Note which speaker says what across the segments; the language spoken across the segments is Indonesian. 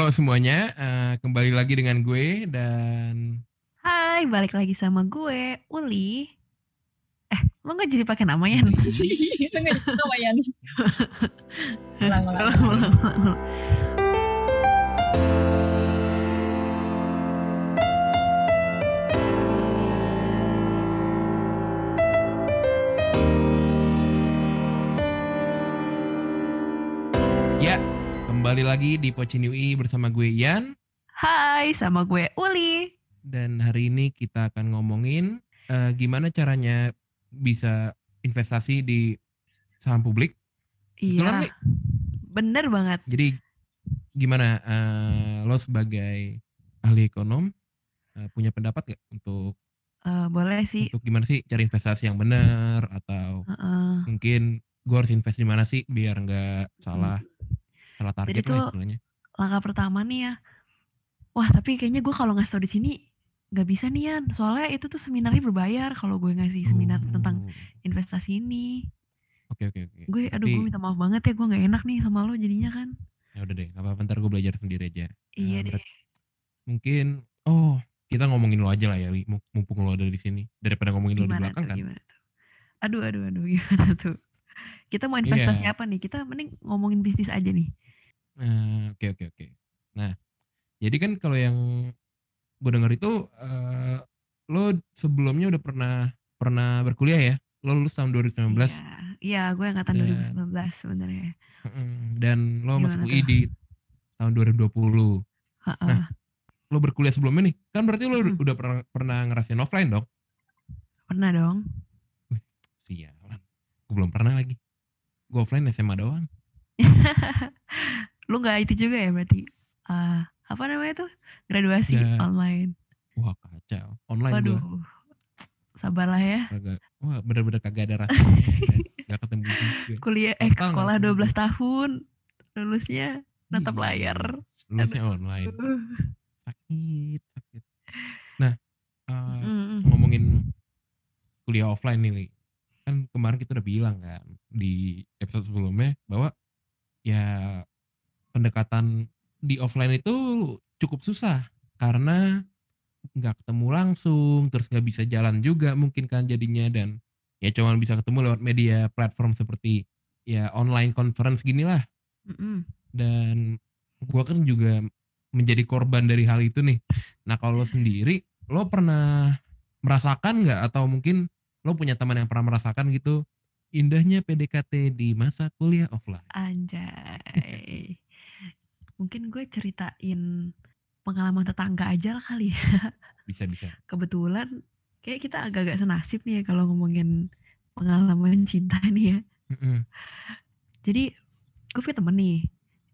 Speaker 1: Halo semuanya, uh, kembali lagi dengan gue dan
Speaker 2: Hai, balik lagi sama gue, Uli. Eh, lo gak jadi pakai namanya?
Speaker 3: Itu gak jadi namanya. ulang, ulang,
Speaker 2: ulang,
Speaker 1: kembali lagi di Pociniwi bersama gue Ian.
Speaker 2: Hai, sama gue Uli.
Speaker 1: Dan hari ini kita akan ngomongin uh, gimana caranya bisa investasi di saham publik.
Speaker 2: Iya, Betul, bener banget.
Speaker 1: Jadi gimana uh, lo sebagai ahli ekonom uh, punya pendapat gak untuk
Speaker 2: uh, boleh sih
Speaker 1: untuk gimana sih cari investasi yang benar atau uh -uh. mungkin gue harus invest di mana sih biar nggak salah salah target Jadi lah istilahnya.
Speaker 2: Langkah pertama nih ya. Wah tapi kayaknya gue kalau ngasih tau di sini nggak bisa nih Yan. Soalnya itu tuh seminarnya berbayar kalau gue ngasih seminar oh. tentang investasi ini.
Speaker 1: Oke oke oke.
Speaker 2: Gue aduh gue minta maaf banget ya gue nggak enak nih sama lo jadinya kan.
Speaker 1: Ya udah deh, nggak apa-apa ntar gue belajar sendiri aja.
Speaker 2: Iya nah, deh.
Speaker 1: Mungkin oh kita ngomongin lo aja lah ya, mumpung lo ada di sini daripada ngomongin gimana lo di belakang
Speaker 2: tuh,
Speaker 1: kan.
Speaker 2: Gimana tuh? Aduh aduh aduh gimana tuh? Kita mau investasi yeah. apa nih? Kita mending ngomongin bisnis aja nih.
Speaker 1: Nah, oke oke oke. Nah, jadi kan kalau yang gue dengar itu uh, lo sebelumnya udah pernah pernah berkuliah ya? Lo lulus tahun 2019. Iya,
Speaker 2: iya gue angkatan dan, 2019 sebenarnya.
Speaker 1: Dan lo Gimana masuk UI di tahun 2020. Ha -ha. Nah, lo berkuliah sebelumnya nih, kan berarti lo hmm. udah pernah pernah ngerasain offline dong?
Speaker 2: Pernah dong.
Speaker 1: Wih, sialan. Gue belum pernah lagi. Gue offline SMA doang.
Speaker 2: lu nggak itu juga ya berarti uh, apa namanya tuh graduasi ya. online
Speaker 1: wah kacau online waduh gua.
Speaker 2: sabarlah ya
Speaker 1: Kagak, wah bener-bener kagak ada rasanya gak ketemu juga.
Speaker 2: kuliah eh sekolah 12 tahun lulusnya natap iya. layar
Speaker 1: lulusnya Aduh. online sakit sakit nah uh, mm. ngomongin kuliah offline nih kan kemarin kita udah bilang kan di episode sebelumnya bahwa ya pendekatan di offline itu cukup susah karena nggak ketemu langsung terus nggak bisa jalan juga mungkin kan jadinya dan ya cuma bisa ketemu lewat media platform seperti ya online conference gini lah mm -hmm. dan gua kan juga menjadi korban dari hal itu nih. Nah kalau lo sendiri lo pernah merasakan nggak? Atau mungkin lo punya teman yang pernah merasakan gitu indahnya PDKT di masa kuliah offline?
Speaker 2: Anjay Mungkin gue ceritain pengalaman tetangga aja lah kali ya.
Speaker 1: Bisa bisa.
Speaker 2: Kebetulan kayak kita agak-agak senasib nih ya kalau ngomongin pengalaman cinta nih ya. Jadi gue punya temen nih.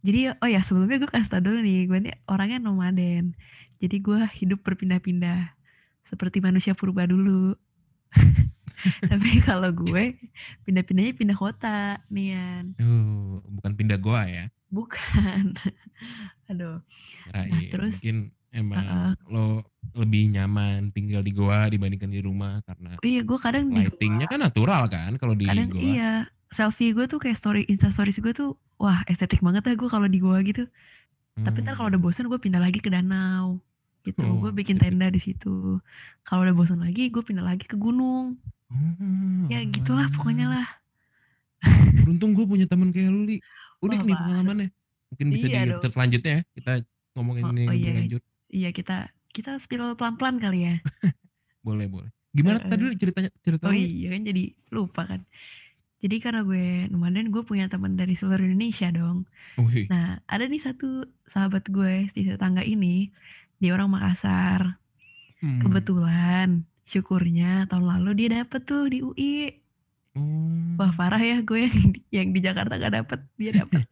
Speaker 2: Jadi oh ya sebelumnya gue kasih tau dulu nih, gue nih orangnya nomaden. Jadi gue hidup berpindah-pindah seperti manusia purba dulu. Tapi kalau gue pindah-pindahnya pindah kota, Nian.
Speaker 1: Uh, bukan pindah goa ya?
Speaker 2: Bukan. Aduh.
Speaker 1: Nah, nah terus mungkin emang uh, lo lebih nyaman tinggal di goa dibandingkan di rumah karena
Speaker 2: iya gue kadang
Speaker 1: lightingnya kan natural kan kalau di
Speaker 2: kadang
Speaker 1: goa.
Speaker 2: iya selfie gue tuh kayak story insta stories gue tuh wah estetik banget ya gue kalau di goa gitu hmm. tapi ntar kalau udah hmm. bosan gue pindah lagi ke danau gitu oh, gue bikin tenda di situ kalau udah bosan lagi gue pindah lagi ke gunung hmm. ya gitulah pokoknya lah
Speaker 1: beruntung gue punya teman kayak lu li unik nih pengalamannya. Mungkin bisa iya di episode selanjutnya ya kita ngomongin oh, ini oh, iya. lanjut.
Speaker 2: Iya kita kita spill pelan-pelan kali ya.
Speaker 1: boleh boleh. Gimana uh, tadi ceritanya cerita?
Speaker 2: Oh iya kan jadi lupa kan. Jadi karena gue nomaden gue punya teman dari seluruh Indonesia dong. Nah ada nih satu sahabat gue di tetangga ini dia orang Makassar. Hmm. Kebetulan syukurnya tahun lalu dia dapet tuh di UI Hmm. Wah parah ya gue yang di, yang di Jakarta gak dapet dia dapet.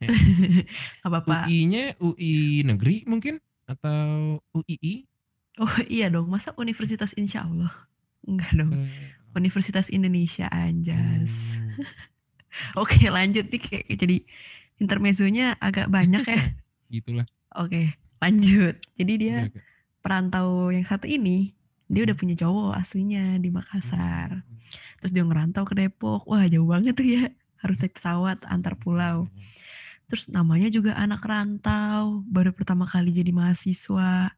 Speaker 2: apa-apa.
Speaker 1: UI-nya UI negeri mungkin atau UII?
Speaker 2: Oh iya dong, masa Universitas Insya Allah? Enggak dong. Hmm. Universitas Indonesia anjas. Hmm. Oke lanjut nih kayak jadi intermezzonya agak banyak ya.
Speaker 1: Gitulah.
Speaker 2: Oke lanjut. Jadi dia okay. perantau yang satu ini dia udah hmm. punya cowok aslinya di Makassar. Hmm terus dia ngerantau ke Depok wah jauh banget tuh ya harus naik pesawat antar pulau Terus namanya juga anak rantau, baru pertama kali jadi mahasiswa.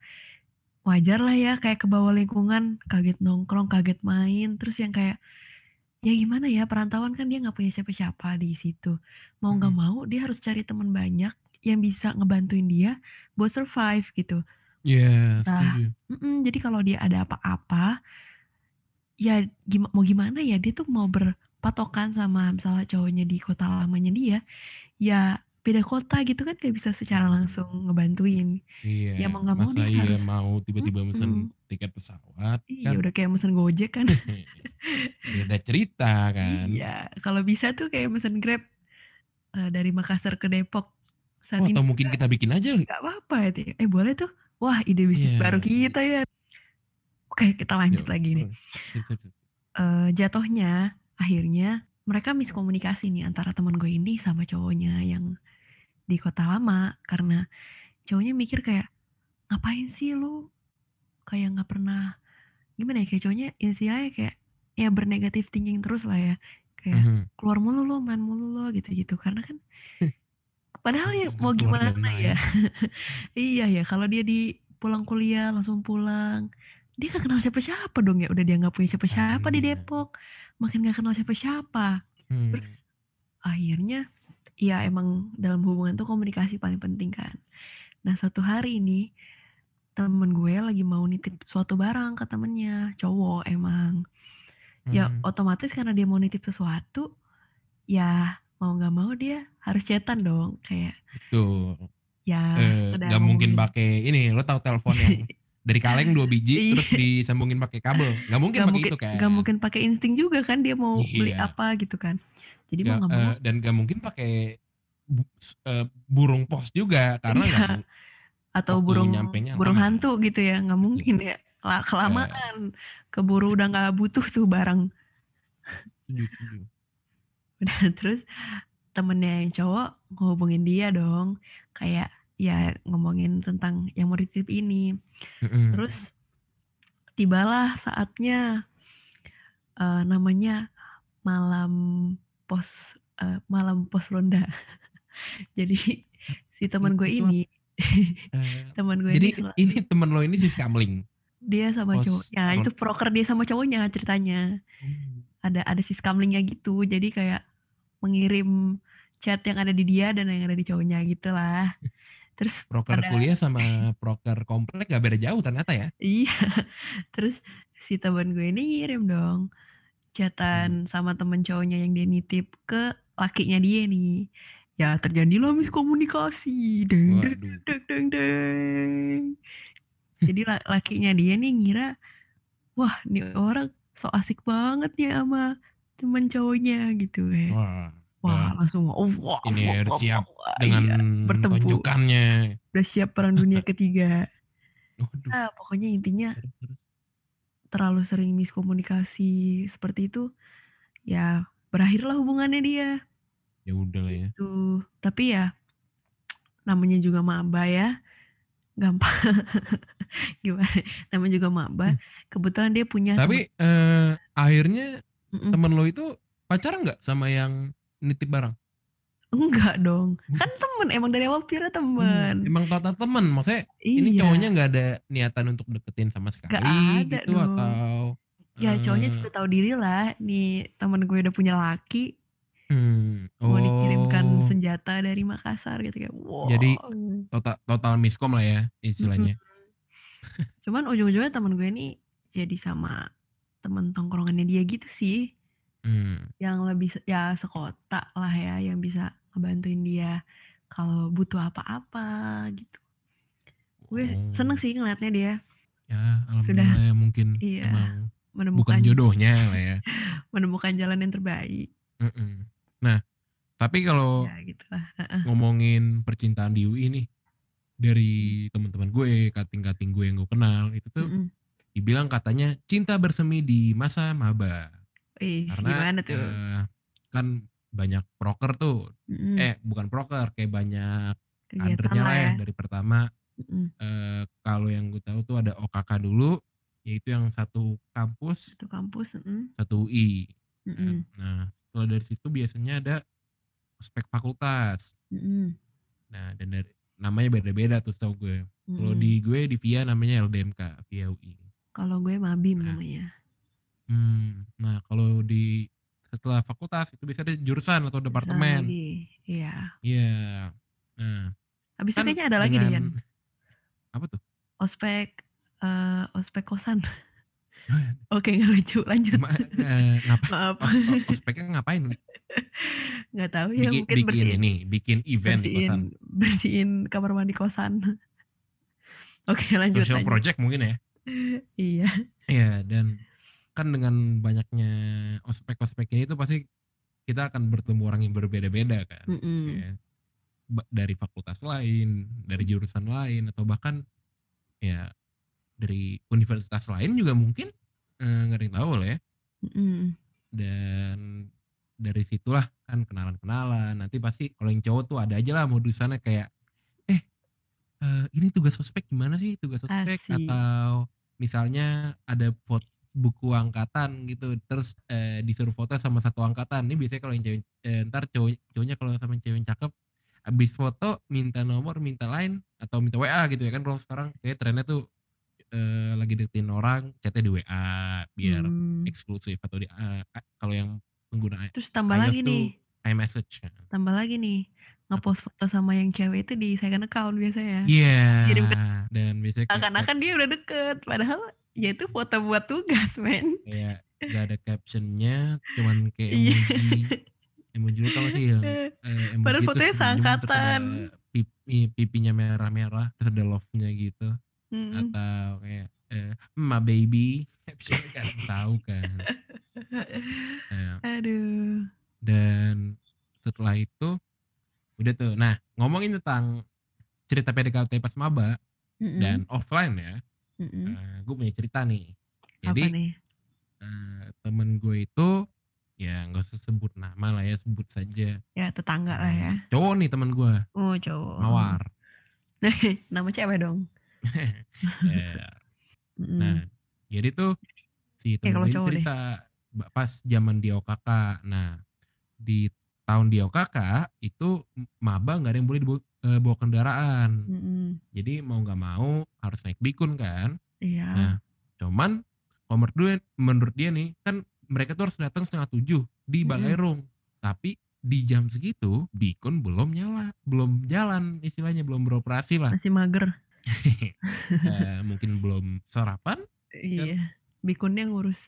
Speaker 2: Wajar lah ya kayak ke bawah lingkungan, kaget nongkrong, kaget main, terus yang kayak ya gimana ya perantauan kan dia nggak punya siapa-siapa di situ. Mau nggak
Speaker 1: Mhm.
Speaker 2: mau dia harus cari teman banyak yang bisa ngebantuin dia buat survive gitu.
Speaker 1: Iya,
Speaker 2: Nah,
Speaker 1: setuju.
Speaker 2: mm-mm, jadi kalau dia ada apa-apa, ya gima- mau gimana ya dia tuh mau berpatokan sama misalnya cowoknya di kota lamanya dia, ya beda kota gitu kan gak bisa secara langsung ngebantuin. Ya
Speaker 1: Iya,
Speaker 2: mau nggak mau dia
Speaker 1: iya
Speaker 2: harus,
Speaker 1: mau tiba-tiba
Speaker 2: mm-mm.
Speaker 1: mesen tiket pesawat
Speaker 2: iya
Speaker 1: kan
Speaker 2: udah kayak mesen gojek kan.
Speaker 1: beda cerita kan.
Speaker 2: Iya, kalau bisa tuh kayak mesen grab eh, dari Makassar ke Depok saat
Speaker 1: Oh,
Speaker 2: ini
Speaker 1: atau mungkin kita bikin aja.
Speaker 2: nggak apa-apa ya. Eh boleh tuh. Wah ide bisnis baru
Speaker 1: Iya.
Speaker 2: kita ya. Oke kita lanjut
Speaker 1: Yuk,
Speaker 2: lagi nih.
Speaker 1: sip.
Speaker 2: eh jatuhnya akhirnya mereka miskomunikasi nih antara teman gue ini sama cowoknya yang di kota lama karena cowoknya mikir kayak ngapain sih lu kayak nggak pernah gimana ya kayak cowoknya intinya kayak ya bernegatif thinking terus lah ya kayak
Speaker 1: Mhm.
Speaker 2: keluar mulu lo main mulu lo gitu-gitu karena kan padahal ya mau gimana ya
Speaker 1: main.
Speaker 2: iya ya kalau dia di pulang kuliah langsung pulang dia gak kenal siapa-siapa dong ya udah dia nggak punya siapa-siapa di
Speaker 1: Makanya.
Speaker 2: Depok makin gak kenal siapa-siapa
Speaker 1: Hmm.
Speaker 2: terus akhirnya ya emang dalam hubungan tuh komunikasi paling penting kan nah suatu hari ini temen gue lagi mau nitip suatu barang ke temennya cowok emang ya
Speaker 1: Hmm.
Speaker 2: otomatis karena dia mau nitip sesuatu ya mau nggak mau dia harus chatan dong kayak
Speaker 1: Tuh.
Speaker 2: ya
Speaker 1: Eh,
Speaker 2: sekedar
Speaker 1: nggak mungkin pakai ini lo tahu telepon yang dari kaleng dua biji
Speaker 2: Iya.
Speaker 1: terus disambungin pakai kabel. Nggak mungkin
Speaker 2: nggak
Speaker 1: pakai
Speaker 2: mungkin
Speaker 1: itu kan
Speaker 2: nggak mungkin pakai insting juga kan dia mau beli
Speaker 1: Iya.
Speaker 2: apa gitu kan. Jadi mau
Speaker 1: Nggak,
Speaker 2: nggak mau.
Speaker 1: eh, dan gak mungkin pakai bu- eh, burung pos juga karena
Speaker 2: Iya.
Speaker 1: nggak mu-
Speaker 2: atau burung burung hantu gitu ya nggak mungkin ya. Lah, kelamaan. Keburu udah nggak butuh tuh barang. Udah terus temennya yang cowok ngehubungin dia dong. Kayak ya ngomongin tentang yang mau dititip ini.
Speaker 1: Mm-mm.
Speaker 2: terus tibalah saatnya eh, namanya malam pos eh, malam pos ronda. Jadi si teman gue ini
Speaker 1: Eh,
Speaker 2: teman gue
Speaker 1: jadi
Speaker 2: ini
Speaker 1: ini temen lo ini si scamling?
Speaker 2: Dia sama
Speaker 1: pos
Speaker 2: cowoknya
Speaker 1: ron-
Speaker 2: itu proker dia sama cowoknya ceritanya. Ada ada si scamlingnya gitu jadi kayak mengirim chat yang ada di dia dan yang ada di cowoknya gitu lah terus
Speaker 1: proker
Speaker 2: pada
Speaker 1: kuliah sama proker komplek gak beda jauh ternyata ya?
Speaker 2: Iya terus si teman gue ini ngirim dong chatan sama temen cowoknya yang dia nitip ke lakinya dia nih. Ya terjadilah miskomunikasi. Deng deng deng deng deng. Jadi la- lakinya dia nih ngira wah nih orang so asik banget ya sama temen cowoknya gitu kayak
Speaker 1: wah
Speaker 2: wah
Speaker 1: wah,
Speaker 2: langsung oh, wah,
Speaker 1: ini
Speaker 2: wah,
Speaker 1: harus
Speaker 2: wah,
Speaker 1: siap
Speaker 2: wah,
Speaker 1: dengan
Speaker 2: iya, bertempur.
Speaker 1: tonjokannya
Speaker 2: udah siap perang dunia ketiga. Nah pokoknya intinya terlalu sering miskomunikasi seperti itu ya berakhirlah hubungannya dia.
Speaker 1: Ya udah lah ya.
Speaker 2: Tuh tapi ya namanya juga maba ya. Gampang. Gimana? Namanya juga maba
Speaker 1: Hmm.
Speaker 2: kebetulan dia punya
Speaker 1: tapi eh, akhirnya
Speaker 2: Mm-mm.
Speaker 1: temen lo itu pacaran nggak sama yang nitip barang?
Speaker 2: Enggak dong. Kan temen emang dari awal Pira temen.
Speaker 1: Emang total temen maksudnya ini
Speaker 2: iya.
Speaker 1: cowoknya nggak ada niatan untuk deketin sama sekali
Speaker 2: ada
Speaker 1: gitu
Speaker 2: dong.
Speaker 1: atau
Speaker 2: ya cowoknya
Speaker 1: eh,
Speaker 2: juga tahu diri lah. Nih temen gue udah punya laki.
Speaker 1: Hmm,
Speaker 2: mau dikirimkan
Speaker 1: oh,
Speaker 2: senjata dari Makassar gitu kayak wow.
Speaker 1: Jadi, total total miskom lah ya istilahnya.
Speaker 2: Cuman ujung-ujungnya temen gue ini jadi sama temen tongkrongannya dia gitu sih
Speaker 1: Hmm,
Speaker 2: yang lebih ya sekota lah ya yang bisa ngebantuin dia kalau butuh apa-apa gitu gue
Speaker 1: oh.
Speaker 2: seneng sih ngeliatnya dia
Speaker 1: ya
Speaker 2: Sudah,
Speaker 1: ya mungkin
Speaker 2: iya,
Speaker 1: emang
Speaker 2: menemukan
Speaker 1: bukan jodohnya lah ya
Speaker 2: menemukan jalan yang terbaik
Speaker 1: Mm-mm. nah tapi kalau
Speaker 2: ya gitu lah
Speaker 1: ngomongin percintaan di UI nih dari teman-teman gue, kating-kating gue yang gue kenal itu tuh
Speaker 2: Mm-mm.
Speaker 1: dibilang katanya cinta bersemi di masa maba.
Speaker 2: Wih,
Speaker 1: Karena
Speaker 2: gimana tuh
Speaker 1: eh, kan banyak proker tuh,
Speaker 2: Mm-mm.
Speaker 1: eh bukan proker, kayak banyak kadernya
Speaker 2: lah
Speaker 1: ya
Speaker 2: ya
Speaker 1: dari pertama.
Speaker 2: Mm-mm.
Speaker 1: eh, kalau yang gue tahu tuh ada OKK dulu, yaitu yang satu kampus,
Speaker 2: satu kampus mm-mm.
Speaker 1: satu UI. kan.
Speaker 2: Mm-mm.
Speaker 1: Nah setelah dari situ biasanya ada ospek fakultas.
Speaker 2: Mhm.
Speaker 1: Nah, dan dari namanya beda-beda tuh setahu gue. Kalau
Speaker 2: Mhm.
Speaker 1: di gue di VIA namanya LDMK, VIA UI.
Speaker 2: Kalau gue Mabim
Speaker 1: Nah.
Speaker 2: namanya.
Speaker 1: Hmm, nah kalau di setelah fakultas itu bisa ada jurusan atau departemen.
Speaker 2: Iya.
Speaker 1: Iya. Nah,
Speaker 2: Habis
Speaker 1: kan
Speaker 2: kayaknya ada lagi deh Yan.
Speaker 1: apa tuh?
Speaker 2: Ospek eh ospek kosan. Oke, nggak lucu. Lanjut.
Speaker 1: Cuma eh, ngapa?
Speaker 2: Maaf.
Speaker 1: os- os- ospeknya ngapain?
Speaker 2: Nggak tahu ya
Speaker 1: Bikin,
Speaker 2: mungkin
Speaker 1: bikin
Speaker 2: bersihin
Speaker 1: ini, bikin event di
Speaker 2: bersihin
Speaker 1: kosan.
Speaker 2: bersihin kamar mandi kosan. Oke, lanjut
Speaker 1: Social
Speaker 2: lanjut.
Speaker 1: project mungkin ya.
Speaker 2: Iya.
Speaker 1: Iya, dan kan dengan banyaknya ospek-ospek ini tuh pasti kita akan bertemu orang yang berbeda-beda kan.
Speaker 2: Mm-mm.
Speaker 1: Ya. Ba- Dari fakultas lain, dari jurusan lain, atau bahkan ya dari universitas lain juga mungkin eh, nggak ada yang tahu lah ya.
Speaker 2: Mm-mm.
Speaker 1: Dan dari situlah kan kenalan-kenalan. Nanti pasti kalau yang cowok tuh ada aja lah modusannya kayak, eh eh, ini tugas ospek gimana sih tugas ospek
Speaker 2: Asik.
Speaker 1: atau misalnya ada foto buku angkatan gitu terus eh, disuruh foto sama satu angkatan ini biasanya kalau yang cewek eh, ntar cowok cowoknya kalau sama cewek yang cakep habis foto minta nomor minta line atau minta WA gitu ya kan kalau sekarang kayak trennya tuh eh, lagi deketin orang chatnya di WA biar
Speaker 2: Hmm.
Speaker 1: eksklusif atau di eh, kalau yang pengguna
Speaker 2: Terus tambah
Speaker 1: iOS
Speaker 2: lagi
Speaker 1: tuh
Speaker 2: nih,
Speaker 1: iMessage
Speaker 2: tambah lagi nih. Ngepost foto sama yang cewek itu di second account biasanya.
Speaker 1: iya dan biasanya kayak,
Speaker 2: Akan-akan dia udah deket, padahal ya itu foto buat tugas, men.
Speaker 1: kayak gak ada captionnya cuman kayak
Speaker 2: Iya.
Speaker 1: emoji emoji lu tau sih yang eh, emoji
Speaker 2: Padahal fotonya seangkatan.
Speaker 1: pipi, pipinya merah-merah terus ada love-nya gitu
Speaker 2: Mm.
Speaker 1: atau kayak eh, my baby caption kan tahu kan Nah,
Speaker 2: Aduh.
Speaker 1: dan setelah itu udah tuh nah ngomongin tentang cerita PDKT pas maba
Speaker 2: Mm-mm.
Speaker 1: dan offline ya
Speaker 2: Mm-mm.
Speaker 1: gue punya cerita nih
Speaker 2: Apa
Speaker 1: jadi
Speaker 2: nih?
Speaker 1: eh, temen gue itu ya nggak usah sebut nama lah ya sebut saja
Speaker 2: Ya tetangga lah ya.
Speaker 1: cowok nih temen gue
Speaker 2: Oh cowok.
Speaker 1: mawar
Speaker 2: Nama cewek dong.
Speaker 1: Ya, nah jadi tuh si temen
Speaker 2: kalau
Speaker 1: gue
Speaker 2: deh.
Speaker 1: cerita ba- pas zaman di OKK nah di tahun di OKK itu maba nggak ada yang boleh dibawa, eh, bawa kendaraan
Speaker 2: Mm-mm.
Speaker 1: jadi mau nggak mau harus naik bikun kan
Speaker 2: Iya.
Speaker 1: Nah, cuman kalau menurut dia, menurut dia nih kan mereka tuh harus datang setengah tujuh di. Balerung. Tapi di jam segitu Bikun belum nyala, belum jalan istilahnya belum beroperasi lah.
Speaker 2: Masih mager.
Speaker 1: Eh, mungkin belum sarapan.
Speaker 2: Iya. Bikunnya ngurus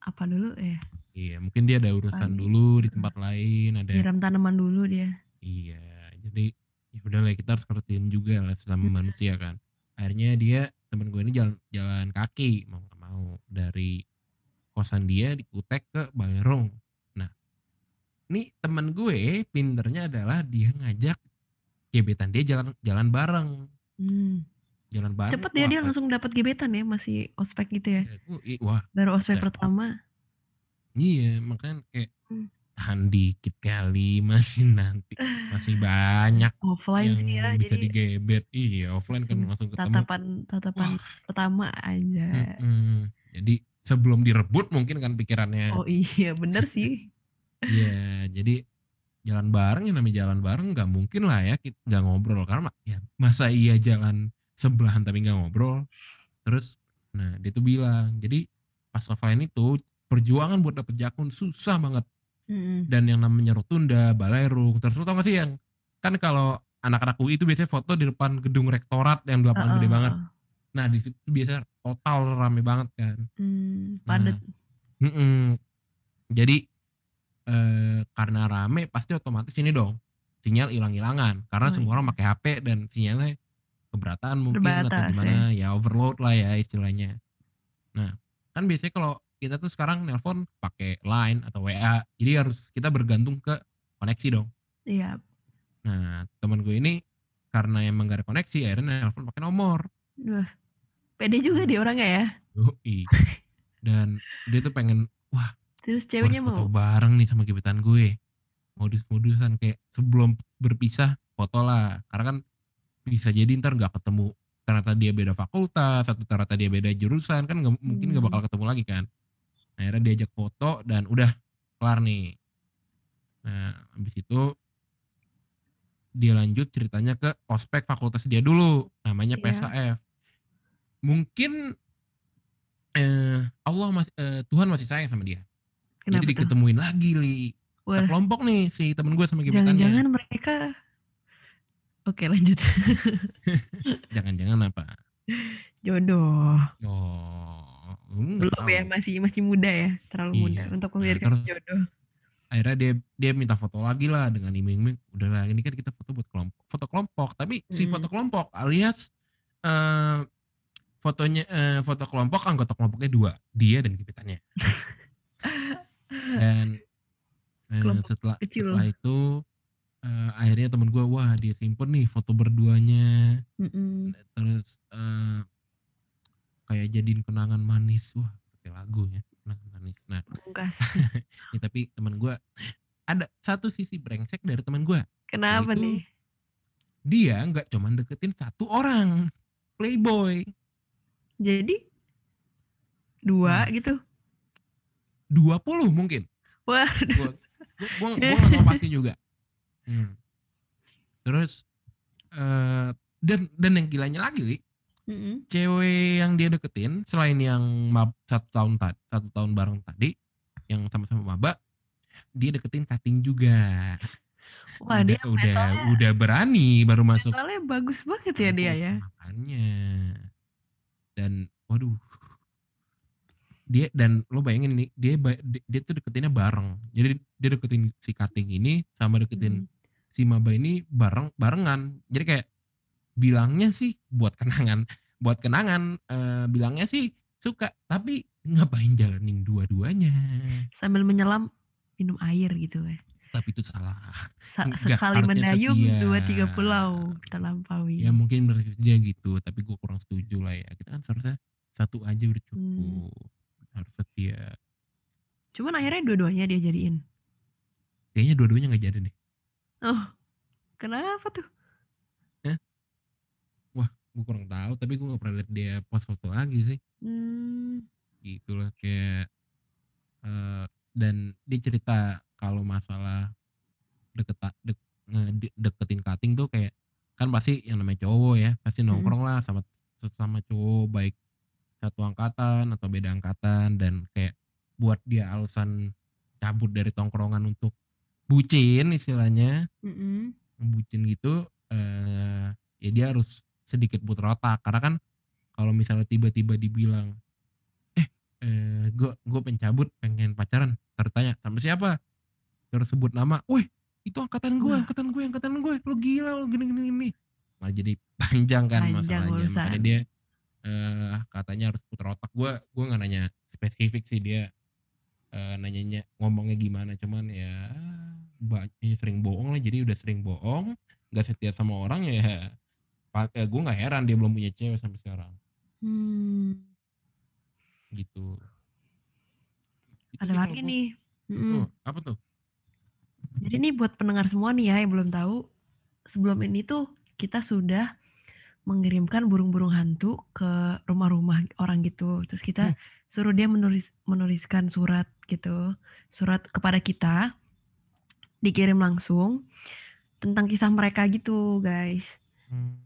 Speaker 2: apa dulu ya?
Speaker 1: Iya, mungkin dia ada urusan dulu di tempat lain, ada
Speaker 2: Nyiram tanaman dulu dia.
Speaker 1: Iya, jadi ya udah lah kita harus ngertiin juga lah sesama
Speaker 2: Hmm.
Speaker 1: manusia kan. Akhirnya dia temen gue ini jalan jalan kaki mau nggak mau dari kosan dia di Kutek ke Balerong. Nah, nih temen gue pinternya adalah dia ngajak gebetan dia jalan jalan bareng,
Speaker 2: Hmm.
Speaker 1: Jalan bareng.
Speaker 2: Cepet dia
Speaker 1: Wah,
Speaker 2: dia langsung dapat gebetan ya masih ospek gitu ya.
Speaker 1: ya, gue, i- wah
Speaker 2: Baru ospek
Speaker 1: Ya.
Speaker 2: pertama.
Speaker 1: iya makanya kayak
Speaker 2: Hmm.
Speaker 1: tahan dikit kali masih nanti masih banyak
Speaker 2: Offline
Speaker 1: yang
Speaker 2: sih ya.
Speaker 1: bisa
Speaker 2: Jadi
Speaker 1: digebet. Iya offline kan
Speaker 2: langsung
Speaker 1: langsung ketemu.
Speaker 2: tatapan tatapan
Speaker 1: Wah.
Speaker 2: pertama aja.
Speaker 1: Mm-mm. Jadi sebelum direbut mungkin kan pikirannya.
Speaker 2: Oh iya bener sih.
Speaker 1: Iya, jadi jalan bareng ya namanya jalan bareng nggak mungkin lah ya kita nggak ngobrol karena ya masa iya jalan sebelahan tapi nggak ngobrol. Terus nah dia tuh bilang, jadi pas offline itu perjuangan buat dapet jakun susah banget
Speaker 2: Mm-mm.
Speaker 1: dan yang namanya rotunda, balerung, terus lu tau gak sih yang kan kalau anak-anak UI itu biasanya foto di depan gedung rektorat yang di lapangan gede
Speaker 2: Heeh.
Speaker 1: banget. Nah di situ biasa total rame banget kan.
Speaker 2: Hmm,
Speaker 1: Nah,
Speaker 2: padet.
Speaker 1: Mm-mm. Jadi eh, karena rame pasti otomatis ini dong sinyal hilang-hilangan karena
Speaker 2: Oh,
Speaker 1: semua orang
Speaker 2: iya.
Speaker 1: pakai HP dan sinyalnya keberatan mungkin atau
Speaker 2: Terbatas,
Speaker 1: gimana ya. overload lah ya istilahnya. Nah kan biasanya kalau kita tuh sekarang nelpon pakai Line atau WA jadi harus kita bergantung ke koneksi dong.
Speaker 2: Iya.
Speaker 1: Nah teman gue ini karena emang gak ada koneksi akhirnya nelpon pakai nomor.
Speaker 2: Wah. Pede juga dia orangnya ya.
Speaker 1: Yoi. Dan dia tuh pengen
Speaker 2: Terus
Speaker 1: Gua
Speaker 2: ceweknya
Speaker 1: harus foto
Speaker 2: mau.
Speaker 1: bareng nih sama gebetan gue modus-modusan kayak sebelum berpisah foto lah karena kan bisa jadi ntar nggak ketemu ternyata dia beda fakultas atau ternyata dia beda jurusan kan nggak mungkin nggak
Speaker 2: Hmm.
Speaker 1: bakal ketemu lagi kan. Akhirnya diajak foto dan udah kelar nih. Nah habis itu dia lanjut ceritanya ke ospek fakultas dia dulu namanya
Speaker 2: Iya.
Speaker 1: PSAF mungkin eh, Allah masih eh, Tuhan masih sayang sama dia.
Speaker 2: Kenapa
Speaker 1: jadi
Speaker 2: tuh?
Speaker 1: diketemuin lagi li.
Speaker 2: Wah,
Speaker 1: kelompok nih si temen gue sama gebetannya.
Speaker 2: Jangan-jangan mereka Oke lanjut.
Speaker 1: jangan-jangan apa
Speaker 2: Jodoh.
Speaker 1: oh
Speaker 2: Belum
Speaker 1: tahu.
Speaker 2: ya, masih masih muda ya, terlalu
Speaker 1: Iya.
Speaker 2: muda untuk
Speaker 1: Nah,
Speaker 2: memikirkan
Speaker 1: terus-
Speaker 2: jodoh.
Speaker 1: akhirnya dia dia minta foto lagi lah dengan iming-iming udahlah ini kan kita foto buat kelompok foto kelompok tapi si
Speaker 2: Mm.
Speaker 1: foto kelompok alias eh fotonya eh, foto kelompok anggota kelompoknya dua dia dan gebetannya dan
Speaker 2: Kelompok
Speaker 1: setelah
Speaker 2: kecil.
Speaker 1: setelah itu eh, akhirnya temen gue wah dia simpen nih foto berduanya
Speaker 2: Mm-mm.
Speaker 1: terus eh, kayak jadiin kenangan manis wah pakai lagu ya kenangan manis nah. Ya, tapi teman gue ada satu sisi brengsek dari teman gue.
Speaker 2: Kenapa nih?
Speaker 1: Dia nggak cuman deketin satu orang playboy,
Speaker 2: Jadi dua
Speaker 1: Hmm.
Speaker 2: gitu.
Speaker 1: 20 mungkin.
Speaker 2: Wah,
Speaker 1: Gue gue gue nggak tahu pasti juga. Hmm. Terus eh dan dan yang gilanya lagi, Li,
Speaker 2: Mm-mm.
Speaker 1: cewek yang dia deketin selain yang mab, satu tahun tadi satu tahun bareng tadi yang sama-sama maba dia deketin cutting juga
Speaker 2: Wah,
Speaker 1: udah
Speaker 2: dia
Speaker 1: udah udah berani baru masuk
Speaker 2: mentalnya bagus banget ya dia ya.
Speaker 1: Makanya. Dan waduh. Dia dan lo bayangin ini dia dia, tuh deketinnya bareng. Jadi dia deketin si cutting ini sama deketin
Speaker 2: Hmm.
Speaker 1: Si maba ini bareng barengan. Jadi kayak bilangnya sih buat kenangan, buat kenangan eh, bilangnya sih suka, tapi ngapain jalanin dua-duanya?
Speaker 2: Sambil menyelam minum air gitu ya.
Speaker 1: Tapi itu salah.
Speaker 2: Sa-
Speaker 1: harusnya
Speaker 2: mendayung
Speaker 1: setia.
Speaker 2: dua tiga pulau terlampaui.
Speaker 1: Ya mungkin dia gitu, tapi gue kurang setuju lah ya. Kita kan seharusnya satu aja udah
Speaker 2: Hmm.
Speaker 1: cukup. Harus setia.
Speaker 2: Cuman akhirnya dua-duanya dia jadiin.
Speaker 1: Kayaknya dua-duanya nggak jadi deh.
Speaker 2: Oh, kenapa tuh?
Speaker 1: Gue kurang tahu, tapi gue gak pernah lihat dia post foto lagi sih.
Speaker 2: Hmm,
Speaker 1: Gitu lah kayak eh dan dia cerita kalau masalah deket dek, de- deketin cutting tuh kayak kan pasti yang namanya cowok ya pasti
Speaker 2: Mm-mm.
Speaker 1: nongkrong lah sama sesama cowok baik satu angkatan atau beda angkatan dan kayak buat dia alasan cabut dari tongkrongan untuk bucin istilahnya
Speaker 2: mm-mm.
Speaker 1: bucin gitu eh ya dia harus sedikit putar otak karena kan kalau misalnya tiba-tiba dibilang eh eh gue gue pencabut pengen pacaran tertanya sama siapa terus sebut nama wih itu angkatan gue
Speaker 2: Wah.
Speaker 1: angkatan gue angkatan gue lo gila lo gini gini gini malah jadi panjang kan
Speaker 2: Panjang
Speaker 1: masalahnya
Speaker 2: urusan.
Speaker 1: makanya dia eh katanya harus putar otak gue gue nggak nanya spesifik sih dia eh nanyanya ngomongnya gimana. Cuman ya banyak sering bohong lah. Jadi udah sering bohong nggak setia sama orang ya pa- eh, gue nggak heran dia belum punya cewek sampai sekarang.
Speaker 2: Hmm,
Speaker 1: gitu. Itu
Speaker 2: ada
Speaker 1: sih
Speaker 2: lagi nih.
Speaker 1: Tuh, apa tuh?
Speaker 2: Jadi nih buat pendengar semua nih ya yang belum tahu, sebelum ini tuh kita sudah mengirimkan burung-burung hantu ke rumah-rumah orang gitu. Terus kita
Speaker 1: Hmm.
Speaker 2: Suruh dia menulis menuliskan surat gitu, surat kepada kita, dikirim langsung tentang kisah mereka gitu, guys.
Speaker 1: Hmm,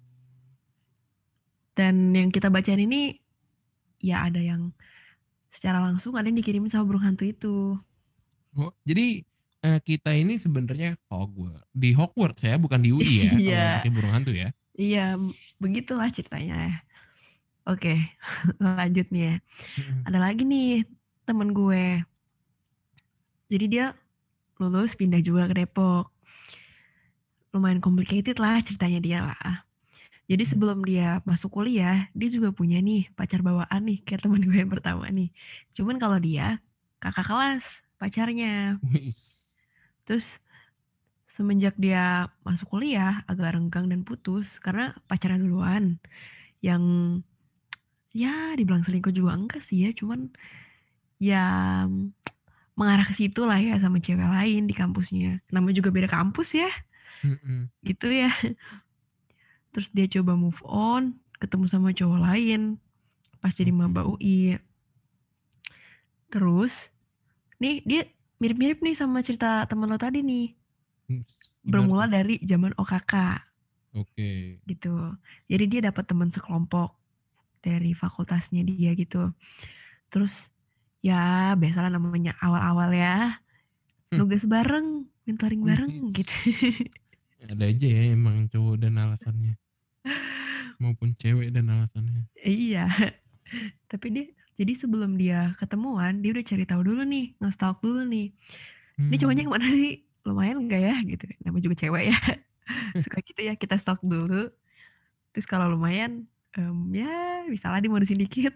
Speaker 2: Dan yang kita bacain ini ya ada yang secara langsung, ada yang dikirimin sama burung hantu itu.
Speaker 1: oh, jadi eh, kita ini sebenarnya Hogwarts di Hogwarts ya bukan di UI ya kalau pakai burung hantu ya
Speaker 2: Iya, begitulah ceritanya. Oke, lanjut nih ya. Ada lagi nih temen gue. Jadi dia lulus pindah juga ke Depok. Lumayan complicated lah ceritanya dia lah. Jadi
Speaker 1: Hmm.
Speaker 2: sebelum dia masuk kuliah, dia juga punya nih pacar bawaan nih kayak temen gue yang pertama nih. Cuman kalau dia kakak kelas pacarnya. Terus semenjak dia masuk kuliah agak renggang dan putus karena pacaran duluan. Yang ya dibilang selingkuh juga enggak sih ya, cuman ya mengarah ke situ lah ya sama cewek lain di kampusnya. Namanya juga beda kampus ya,
Speaker 1: mm-mm.
Speaker 2: gitu ya. Terus dia coba move on, ketemu sama cowok lain pas jadi maba UI. Terus nih dia mirip-mirip nih sama cerita teman lo tadi nih. bermula dari zaman OKK.
Speaker 1: Oke.
Speaker 2: Gitu. Jadi dia dapat teman sekelompok dari fakultasnya dia gitu. Terus ya biasalah namanya awal-awal ya. Hmm. Nugas bareng, mentoring bareng gitu.
Speaker 1: Ada aja ya emang cowok dan alasannya. Maupun cewek dan alasannya.
Speaker 2: Iya. Tapi dia jadi sebelum dia ketemuan, dia udah cari tahu dulu nih, nge-stalk dulu nih. Hmm. Ini cowoknya ke mana sih? Lumayan enggak ya? Gitu. Namanya juga cewek ya. Suka gitu ya, kita stalk dulu. Terus kalau lumayan, um, ya bisa lah dimodusin dikit.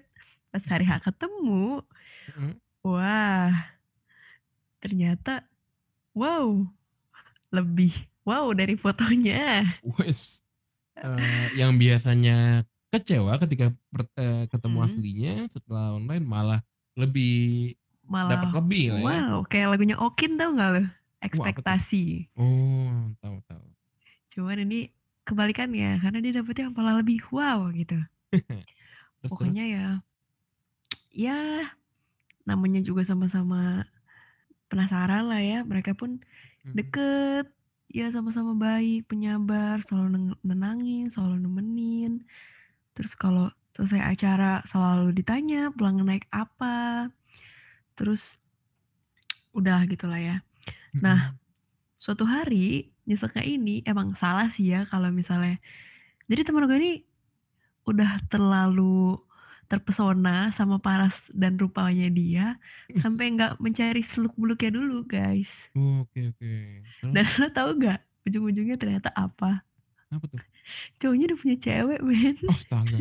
Speaker 2: Pas hari H ketemu, hmm. wah, ternyata, wow, lebih wow dari fotonya.
Speaker 1: Wes, uh, yang biasanya kecewa ketika uh, ketemu hmm. aslinya setelah online malah lebih malah dapat lebih lah
Speaker 2: ya. Wow, kayak lagunya Okin tau gak lo? Ekspektasi.
Speaker 1: oh, tahu tahu.
Speaker 2: Cuman ini kebalikannya karena dia dapetnya malah lebih wow gitu. Pokoknya ya ya namanya juga sama-sama penasaran lah ya. Mereka pun deket ya sama-sama baik, penyabar, selalu nenangin, selalu nemenin. Terus kalau selesai acara selalu ditanya pulang naik apa. Terus udah gitulah ya. Nah, suatu hari nyeseknya ini emang salah sih ya kalau misalnya jadi teman gue ini udah terlalu terpesona sama paras dan rupanya dia sampai nggak mencari seluk beluknya dulu guys.
Speaker 1: Oke oke. Okay.
Speaker 2: Dan lo tau gak ujung-ujungnya ternyata apa?
Speaker 1: Apa tuh?
Speaker 2: Cowoknya udah punya cewek, men.
Speaker 1: Astaga.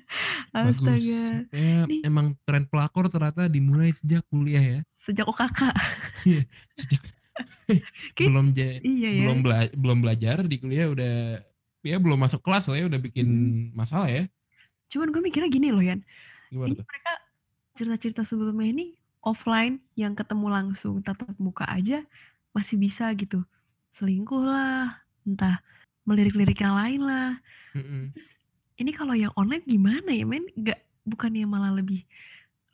Speaker 2: Astaga.
Speaker 1: Ya, Nih. emang tren pelakor ternyata dimulai sejak kuliah ya.
Speaker 2: Sejak OKK.
Speaker 1: Iya, sejak belum iya, ya. belum bela belum belajar di kuliah udah ya belum masuk kelas lah ya udah bikin hmm. masalah ya.
Speaker 2: Cuman gue mikirnya gini loh Yan. Gimana ini tuh? mereka cerita-cerita sebelumnya ini offline yang ketemu langsung tatap muka aja masih bisa gitu selingkuh lah entah melirik-lirik yang lain lah. Mm-hmm. Terus ini kalau yang online gimana ya men? Gak bukannya malah lebih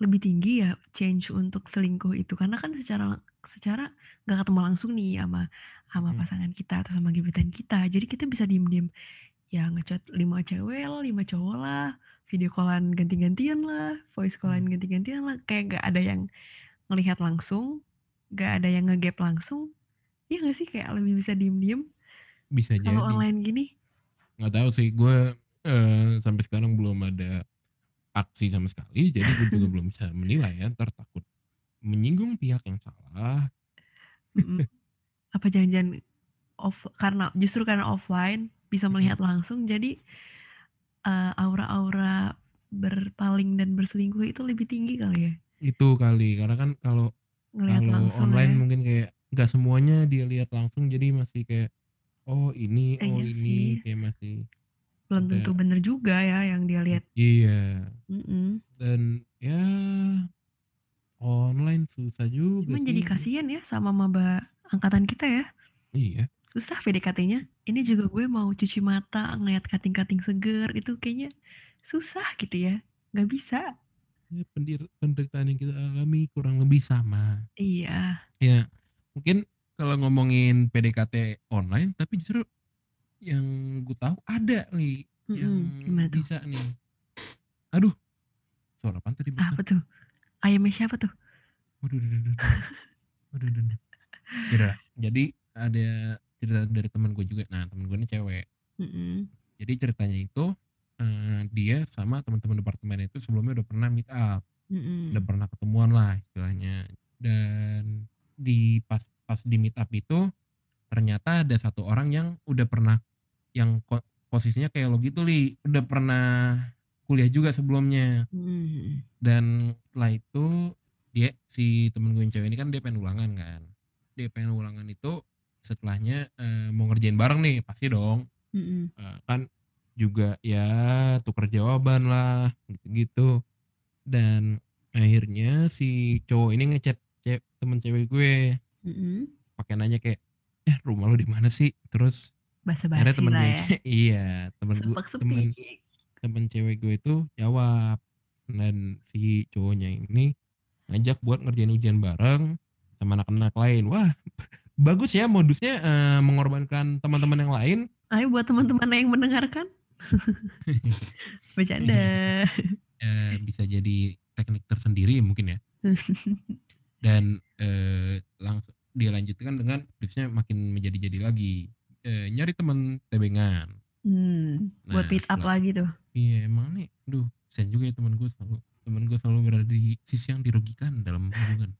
Speaker 2: lebih tinggi ya change untuk selingkuh itu karena kan secara secara nggak ketemu langsung nih sama sama mm-hmm. pasangan kita atau sama gebetan kita jadi kita bisa diem-diem ya ngechat lima cewek lah lima cowok lah video callan ganti-gantian lah voice callan ganti-gantian lah kayak gak ada yang ngelihat langsung gak ada yang ngegap langsung ya gak sih kayak lebih bisa diem-diem
Speaker 1: bisa jadi.
Speaker 2: Kalau online gini?
Speaker 1: Nggak tahu sih, gue uh, sampai sekarang belum ada aksi sama sekali, jadi gue juga belum bisa menilai ya, ntar takut menyinggung pihak yang salah.
Speaker 2: Apa jangan-jangan off karena justru karena offline bisa melihat langsung, jadi uh, aura-aura berpaling dan berselingkuh itu lebih tinggi kali ya?
Speaker 1: Itu kali, karena kan kalau kalau online ya. mungkin kayak nggak semuanya dia lihat langsung, jadi masih kayak Oh ini, oh ini, sih. kayak masih
Speaker 2: Belum tentu bener juga ya yang dia lihat.
Speaker 1: Iya.
Speaker 2: Mm-mm.
Speaker 1: Dan ya online susah juga
Speaker 2: Cuman jadi kasihan ya sama maba angkatan kita ya.
Speaker 1: Iya.
Speaker 2: Susah PDKT-nya. Ini juga gue mau cuci mata, ngeliat kating-kating seger, itu kayaknya susah gitu ya. Gak bisa.
Speaker 1: Ya, pendir penderitaan yang kita alami kurang lebih sama.
Speaker 2: Iya.
Speaker 1: Ya, mungkin kalau ngomongin PDKT online tapi justru yang gue tahu ada nih mm-hmm. yang Gimana bisa nih aduh suara apa tadi
Speaker 2: apa tuh ayamnya siapa tuh?
Speaker 1: Waduh waduh waduh waduh. Waduh waduh jadi ada cerita dari teman gue juga. Nah teman gue ini cewek.
Speaker 2: Mm-hmm.
Speaker 1: jadi ceritanya itu uh, dia sama teman-teman departemen itu sebelumnya udah pernah meet up. Mm-hmm. udah pernah ketemuan lah istilahnya. Dan di pas pas di meet up itu ternyata ada satu orang yang udah pernah yang posisinya kayak lo gitu li. Udah pernah kuliah juga sebelumnya hmm. dan setelah itu dia si temen gue yang cewek ini kan dia pengen ulangan kan dia pengen ulangan itu setelahnya uh, mau ngerjain bareng nih pasti dong hmm. uh, kan juga ya tukar jawaban lah gitu-gitu dan akhirnya si cowok ini ngechat temen cewek gue
Speaker 2: mm-hmm.
Speaker 1: pakai nanya kayak eh rumah lo di mana sih terus
Speaker 2: bahasa bahasa ya.
Speaker 1: iya temen gue temen temen cewek gue itu jawab dan si cowoknya ini ngajak buat ngerjain ujian bareng sama anak-anak lain. Wah, bagus ya modusnya uh, mengorbankan teman-teman yang lain.
Speaker 2: Ayo buat teman-teman yang mendengarkan. Bercanda.
Speaker 1: uh, bisa jadi teknik tersendiri mungkin ya. Dan uh, langsung dia lanjutkan dengan terusnya makin menjadi-jadi lagi. Uh, nyari teman tebengan.
Speaker 2: Hmm, nah, buat beat up lagi tuh.
Speaker 1: Iya emang nih, duh, sen juga ya teman gue selalu teman gue selalu berada di sisi yang dirugikan dalam hubungan.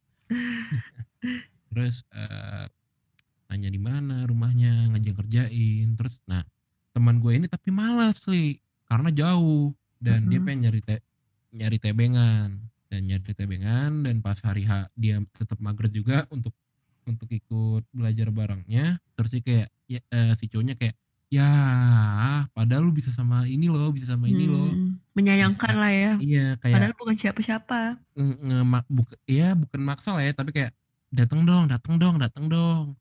Speaker 1: Terus uh, nanya di mana rumahnya, ngajak kerjain. Terus nah teman gue ini tapi malas sih karena jauh dan uh -huh. dia pengen nyari te nyari tebengan dan nyari tebengan dan pas hari H dia tetap mager juga untuk untuk ikut belajar barengnya terus sih kayak ya, uh, si cowoknya kayak ya padahal lu bisa sama ini loh bisa sama ini loh.
Speaker 2: Hmm, menyayangkan ya, lah ya.
Speaker 1: Iya kayak
Speaker 2: padahal bukan siapa-siapa.
Speaker 1: Nge, nge buk, ya bukan maksa lah ya tapi kayak datang dong datang dong datang dong.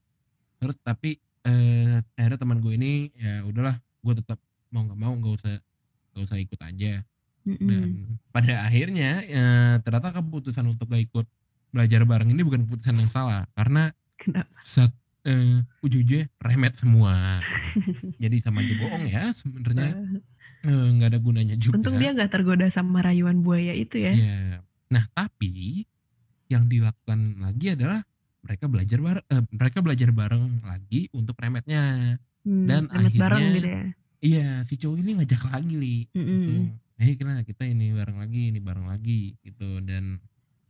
Speaker 1: Terus tapi eh, akhirnya teman gue ini ya udahlah gue tetap mau nggak mau nggak usah nggak usah ikut aja. Dan pada akhirnya ya, ternyata keputusan untuk gak ikut belajar bareng ini bukan keputusan yang salah. Karena
Speaker 2: Kenapa?
Speaker 1: Uh, ujung-ujungnya remet semua. Jadi sama aja bohong ya sebenarnya. Eh, nggak uh, ada gunanya juga.
Speaker 2: Untung dia nggak tergoda sama rayuan buaya itu ya.
Speaker 1: Yeah. nah tapi yang dilakukan lagi adalah mereka belajar bareng uh, mereka belajar bareng lagi untuk remetnya. Hmm, dan remet akhirnya bareng gitu ya? iya si cowok ini ngajak lagi li. Mm -hmm. gitu. eh kita kita ini bareng lagi ini bareng lagi gitu. Dan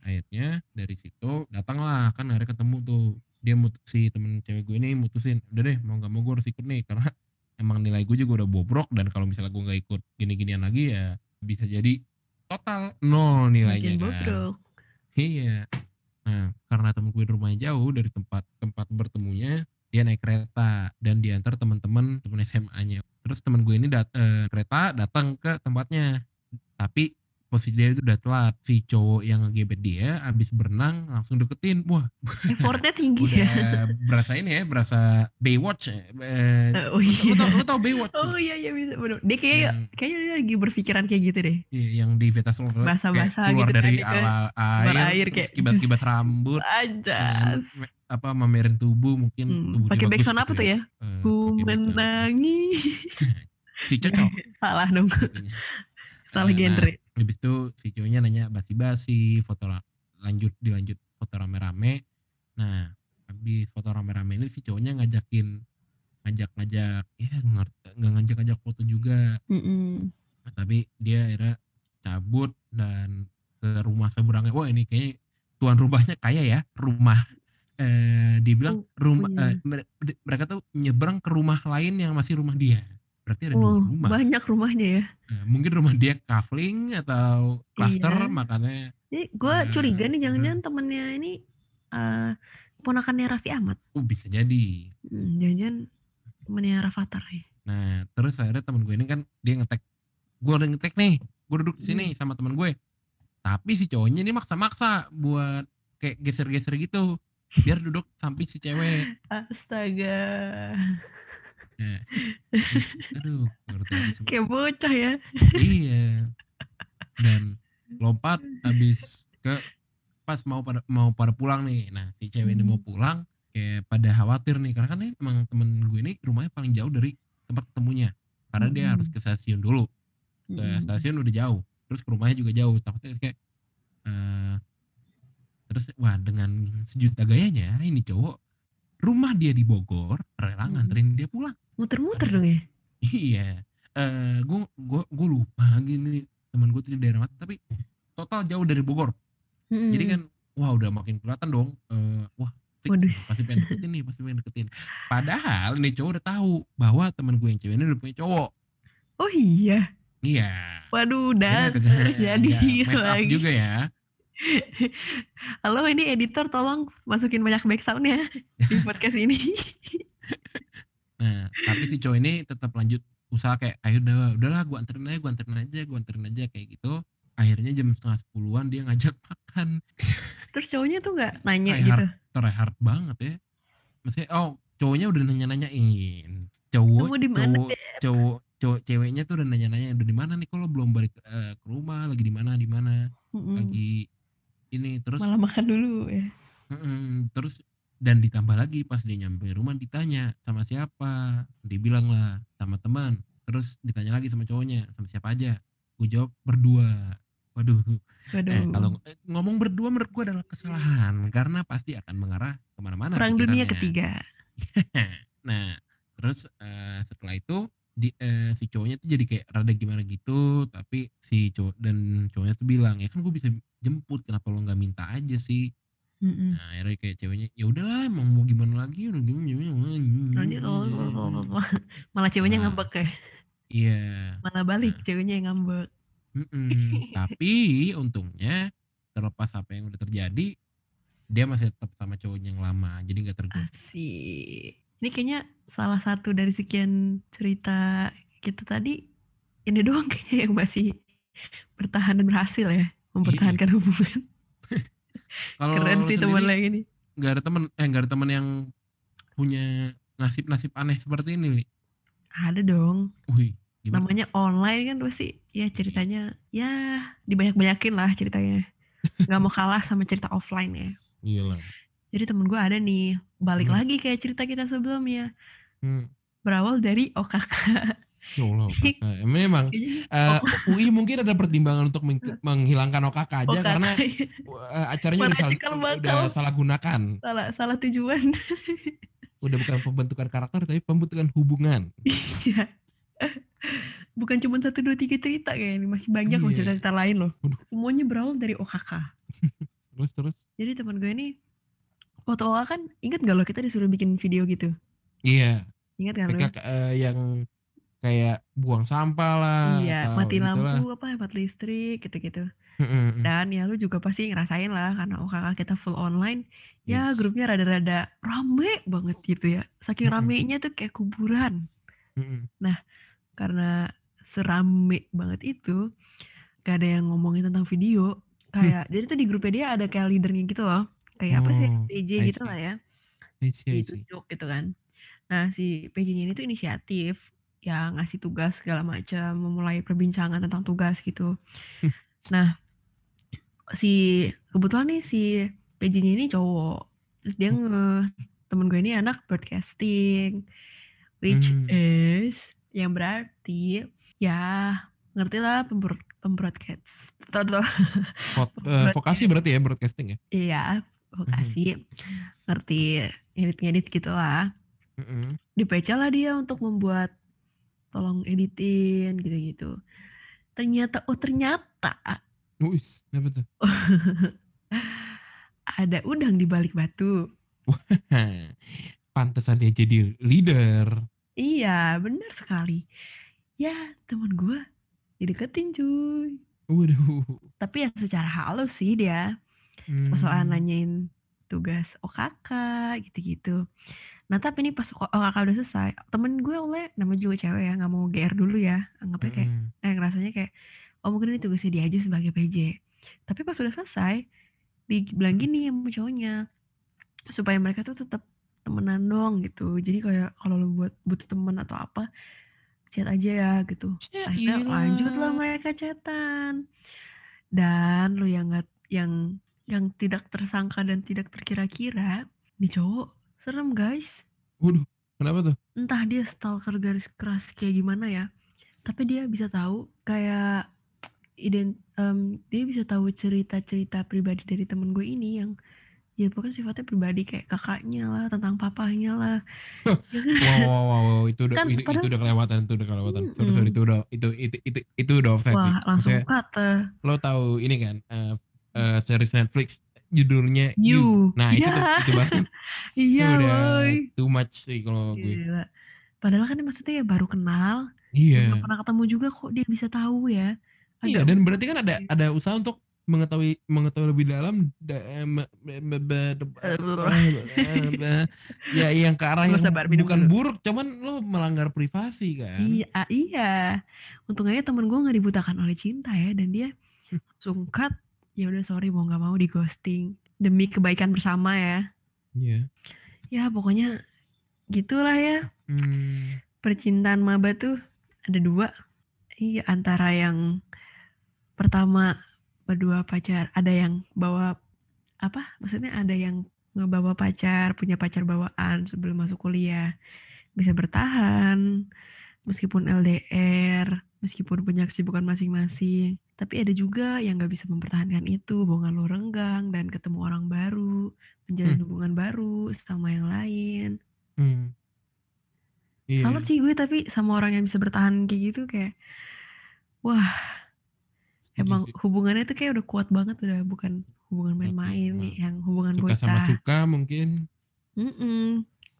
Speaker 1: akhirnya dari situ datanglah kan akhirnya ketemu tuh dia mut si temen cewek gue ini mutusin udah deh mau nggak mau gue harus ikut nih karena emang nilai gue juga udah bobrok dan kalau misalnya gue nggak ikut gini-ginian lagi ya bisa jadi total nol nilainya
Speaker 2: Makin kan bobrok.
Speaker 1: iya Nah, karena temen gue rumahnya jauh dari tempat tempat bertemunya, dia naik kereta dan diantar teman-teman teman SMA-nya. Terus teman gue ini dat uh, kereta datang ke tempatnya. Tapi posisi dia itu udah telat. Si cowok yang ngegebet dia abis berenang langsung deketin. Wah.
Speaker 2: Effortnya tinggi
Speaker 1: udah ya? berasa ini ya berasa Baywatch eh,
Speaker 2: uh, oh iya.
Speaker 1: lu, tau, lu tau Baywatch?
Speaker 2: Oh iya iya bisa. Bener dia kayak yang, kayaknya dia lagi berpikiran kayak gitu deh.
Speaker 1: Iya, yang di Veta Soul
Speaker 2: bahasa-bahasa
Speaker 1: keluar
Speaker 2: gitu
Speaker 1: dari kan, ala air,
Speaker 2: air kayak
Speaker 1: kibat-kibat rambut
Speaker 2: aja
Speaker 1: apa mamerin tubuh mungkin hmm, tubuh
Speaker 2: pakai backsound apa gitu tuh ya, ya? Uh, ku menangis.
Speaker 1: Si cocok.
Speaker 2: Salah dong salah nah, genre.
Speaker 1: habis itu si cowoknya nanya basi-basi foto lanjut dilanjut foto rame-rame. Nah habis foto rame-rame ini si cowoknya ngajakin ngajak-ngajak ya nggak ngajak-ngajak foto juga.
Speaker 2: Mm -mm.
Speaker 1: Nah, tapi dia akhirnya cabut dan ke rumah seberangnya. Wah ini kayak tuan rumahnya kaya ya rumah eh dibilang oh, rumah eh, mereka tuh nyebrang ke rumah lain yang masih rumah dia Berarti ada dua rumah.
Speaker 2: Banyak rumahnya ya.
Speaker 1: Nah, mungkin rumah dia kafling atau cluster iya. makanya.
Speaker 2: Jadi gue uh, curiga nih jangan-jangan uh, temennya ini uh, ponakannya Raffi Ahmad.
Speaker 1: Oh bisa jadi.
Speaker 2: Hmm, jangan-jangan temennya Rafathar ya.
Speaker 1: Nah terus akhirnya temen gue ini kan dia ngetek. Gue udah ngetek nih. Gue duduk di sini hmm. sama temen gue. Tapi si cowoknya ini maksa-maksa buat kayak geser-geser gitu. Biar duduk samping si cewek.
Speaker 2: Astaga.
Speaker 1: Ya. Aduh,
Speaker 2: Kayak bocah ya.
Speaker 1: iya. Dan lompat habis ke pas mau pada mau pada pulang nih. Nah, si cewek hmm. ini mau hmm. pulang kayak pada khawatir nih karena kan nih emang temen gue ini rumahnya paling jauh dari tempat ketemunya. Karena hmm. dia harus ke stasiun dulu. Ke hmm. stasiun udah jauh. Terus ke rumahnya juga jauh. Takutnya kayak uh, terus wah dengan sejuta gayanya ini cowok rumah dia di Bogor rela hmm. nganterin dia pulang.
Speaker 2: Muter-muter dong ya?
Speaker 1: Iya. Uh, gue gue gue lupa lagi nih teman gue di daerah mana tapi total jauh dari Bogor. Hmm. jadi kan wah udah makin kelihatan dong uh, wah fix, pasti pengen deketin nih pasti pengen deketin. Padahal ini cowok udah tahu bahwa teman gue yang cewek ini udah punya cowok.
Speaker 2: Oh iya?
Speaker 1: Iya.
Speaker 2: Waduh udah terjadi
Speaker 1: lagi. juga ya
Speaker 2: Halo ini editor tolong masukin banyak background ya di podcast ini.
Speaker 1: nah, tapi si cowok ini tetap lanjut usaha kayak ayo udah udahlah gua anterin aja, gua anterin aja, gua anterin aja kayak gitu. Akhirnya jam setengah sepuluhan dia ngajak makan.
Speaker 2: Terus cowoknya tuh nggak nanya try gitu?
Speaker 1: Hard, banget ya. Maksudnya oh cowoknya udah nanya-nanyain. Cowok, cowok, cowok, cowok, ceweknya tuh udah nanya-nanya udah di mana nih kalau belum balik uh, ke rumah lagi di mana di mana mm -hmm. lagi ini terus
Speaker 2: malah makan dulu ya.
Speaker 1: Mm, terus dan ditambah lagi pas dia nyampe rumah ditanya sama siapa. Dibilang lah sama teman. Terus ditanya lagi sama cowoknya sama siapa aja. Gue jawab berdua. Waduh. Eh kalau eh, ngomong berdua menurut gue adalah kesalahan. Karena pasti akan mengarah ke mana-mana
Speaker 2: perang dunia ketiga.
Speaker 1: Nah terus uh, setelah itu di uh, si cowoknya tuh jadi kayak rada gimana gitu tapi si cowok dan cowoknya tuh bilang ya kan gue bisa jemput kenapa lo nggak minta aja sih? Mm-mm. Nah, akhirnya kayak ceweknya ya udahlah emang mau gimana lagi udah gimana
Speaker 2: gimana malah ceweknya nah, ngambek ya?
Speaker 1: iya.
Speaker 2: Malah balik nah. ceweknya yang ngambek.
Speaker 1: Tapi untungnya terlepas apa yang udah terjadi dia masih tetap sama cowoknya yang lama jadi nggak tergoda.
Speaker 2: Sih ini kayaknya salah satu dari sekian cerita kita tadi ini doang kayaknya yang masih bertahan dan berhasil ya mempertahankan iya. hubungan
Speaker 1: kalau
Speaker 2: Keren sih teman lagi nih.
Speaker 1: Gak ada teman eh gak ada teman yang punya nasib-nasib aneh seperti ini nih.
Speaker 2: Ada dong.
Speaker 1: Wih,
Speaker 2: gimana? Namanya online kan pasti ya ceritanya ya dibanyak-banyakin lah ceritanya. gak mau kalah sama cerita offline ya.
Speaker 1: Iya lah.
Speaker 2: Jadi temen gue ada nih balik hmm. lagi kayak cerita kita sebelumnya. Hmm. Berawal dari OKK.
Speaker 1: Ya Allah, OKK. Memang uh, eh, UI mungkin ada pertimbangan untuk meng menghilangkan OKK aja OKK. karena uh, acaranya udah salah, udah salah gunakan.
Speaker 2: Salah salah tujuan.
Speaker 1: udah bukan pembentukan karakter tapi pembentukan hubungan.
Speaker 2: Iya. bukan cuma satu dua tiga cerita kayak ini masih banyak loh iya. cerita-cerita lain loh. Semuanya berawal dari OKK.
Speaker 1: terus terus.
Speaker 2: Jadi teman gue ini waktu OKK kan ingat gak lo kita disuruh bikin video gitu?
Speaker 1: Iya.
Speaker 2: Ingat kan lo?
Speaker 1: Uh, yang kayak buang sampah lah
Speaker 2: iya mati lampu lah. apa mati listrik gitu-gitu mm-hmm. dan ya lu juga pasti ngerasain lah karena kakak kita full online ya yes. ya grupnya rada-rada rame banget gitu ya saking mm-hmm. ramenya tuh kayak kuburan mm-hmm. nah karena serame banget itu gak ada yang ngomongin tentang video kayak jadi tuh di grupnya dia ada kayak leadernya gitu loh kayak apa sih PJ gitu lah ya gitu gitu kan nah si PJ-nya ini tuh inisiatif ya ngasih tugas segala macam, memulai perbincangan tentang tugas gitu. Hmm. Nah, si kebetulan nih si PJ-nya ini cowok. Terus dia hmm. nge temen gue ini anak broadcasting which hmm. is yang berarti ya ngerti lah pembroadcast
Speaker 1: uh, vokasi berarti ya broadcasting ya
Speaker 2: iya vokasi hmm. ngerti ngedit-ngedit gitu lah hmm. dipeca lah dia untuk membuat tolong editin gitu-gitu. Ternyata, oh ternyata.
Speaker 1: Apa tuh?
Speaker 2: ada udang di balik batu.
Speaker 1: Pantesan dia jadi leader.
Speaker 2: Iya, benar sekali. Ya, teman gue dideketin cuy.
Speaker 1: Waduh.
Speaker 2: Tapi ya secara halus sih dia. Hmm. Soal nanyain tugas OKK gitu-gitu. Nah tapi ini pas kakak udah selesai, temen gue oleh nama juga cewek ya, nggak mau GR dulu ya, anggapnya kayak, mm. eh rasanya kayak, oh mungkin ini tugasnya dia aja sebagai PJ. Tapi pas udah selesai, dibilang gini sama cowoknya, supaya mereka tuh tetap temenan dong gitu. Jadi kayak kalau lo buat butuh temen atau apa, chat aja ya gitu. Ya, Akhirnya lanjutlah mereka chatan. Dan lo yang gak, yang yang tidak tersangka dan tidak terkira-kira, nih cowok Serem guys.
Speaker 1: Waduh, kenapa tuh?
Speaker 2: Entah dia stalker garis keras kayak gimana ya. Tapi dia bisa tahu kayak ident um, dia bisa tahu cerita-cerita pribadi dari temen gue ini yang ya pokoknya sifatnya pribadi kayak kakaknya lah tentang papahnya lah
Speaker 1: ya kan? wow, wow, wow, itu udah kan, itu, padahal, itu udah kelewatan itu udah kelewatan hmm, sorry sorry itu udah itu itu itu, itu udah offset
Speaker 2: wah langsung kata
Speaker 1: lo tahu ini kan uh, uh, series Netflix judulnya You. you. Nah ya. itu tuh itu banget.
Speaker 2: Iya udah
Speaker 1: boy. too much sih kalau gue.
Speaker 2: Padahal kan maksudnya ya baru kenal.
Speaker 1: Iya.
Speaker 2: Gak pernah ketemu juga kok dia bisa tahu ya.
Speaker 1: Agak iya dan berarti kan ada ada usaha untuk mengetahui mengetahui lebih dalam ya yang ke arah yang sabar, bukan buruk cuman lo melanggar privasi kan
Speaker 2: iya iya untung aja temen gue nggak dibutakan oleh cinta ya dan dia sungkat ya udah sorry mau nggak mau di ghosting demi kebaikan bersama ya.
Speaker 1: Iya.
Speaker 2: Yeah. Ya pokoknya gitulah ya. Hmm. Percintaan maba tuh ada dua. Iya antara yang pertama berdua pacar, ada yang bawa apa? Maksudnya ada yang ngebawa pacar, punya pacar bawaan sebelum masuk kuliah. Bisa bertahan, meskipun LDR, meskipun punya kesibukan masing-masing. Tapi ada juga yang gak bisa mempertahankan itu, hubungan lo renggang dan ketemu orang baru, menjalin hmm. hubungan baru sama yang lain. Hmm. Yeah. Salut sih gue tapi sama orang yang bisa bertahan kayak gitu kayak, wah, emang hubungannya tuh kayak udah kuat banget udah bukan hubungan main-main nih yang hubungan
Speaker 1: suka
Speaker 2: bocah.
Speaker 1: sama suka mungkin.
Speaker 2: Mm -mm.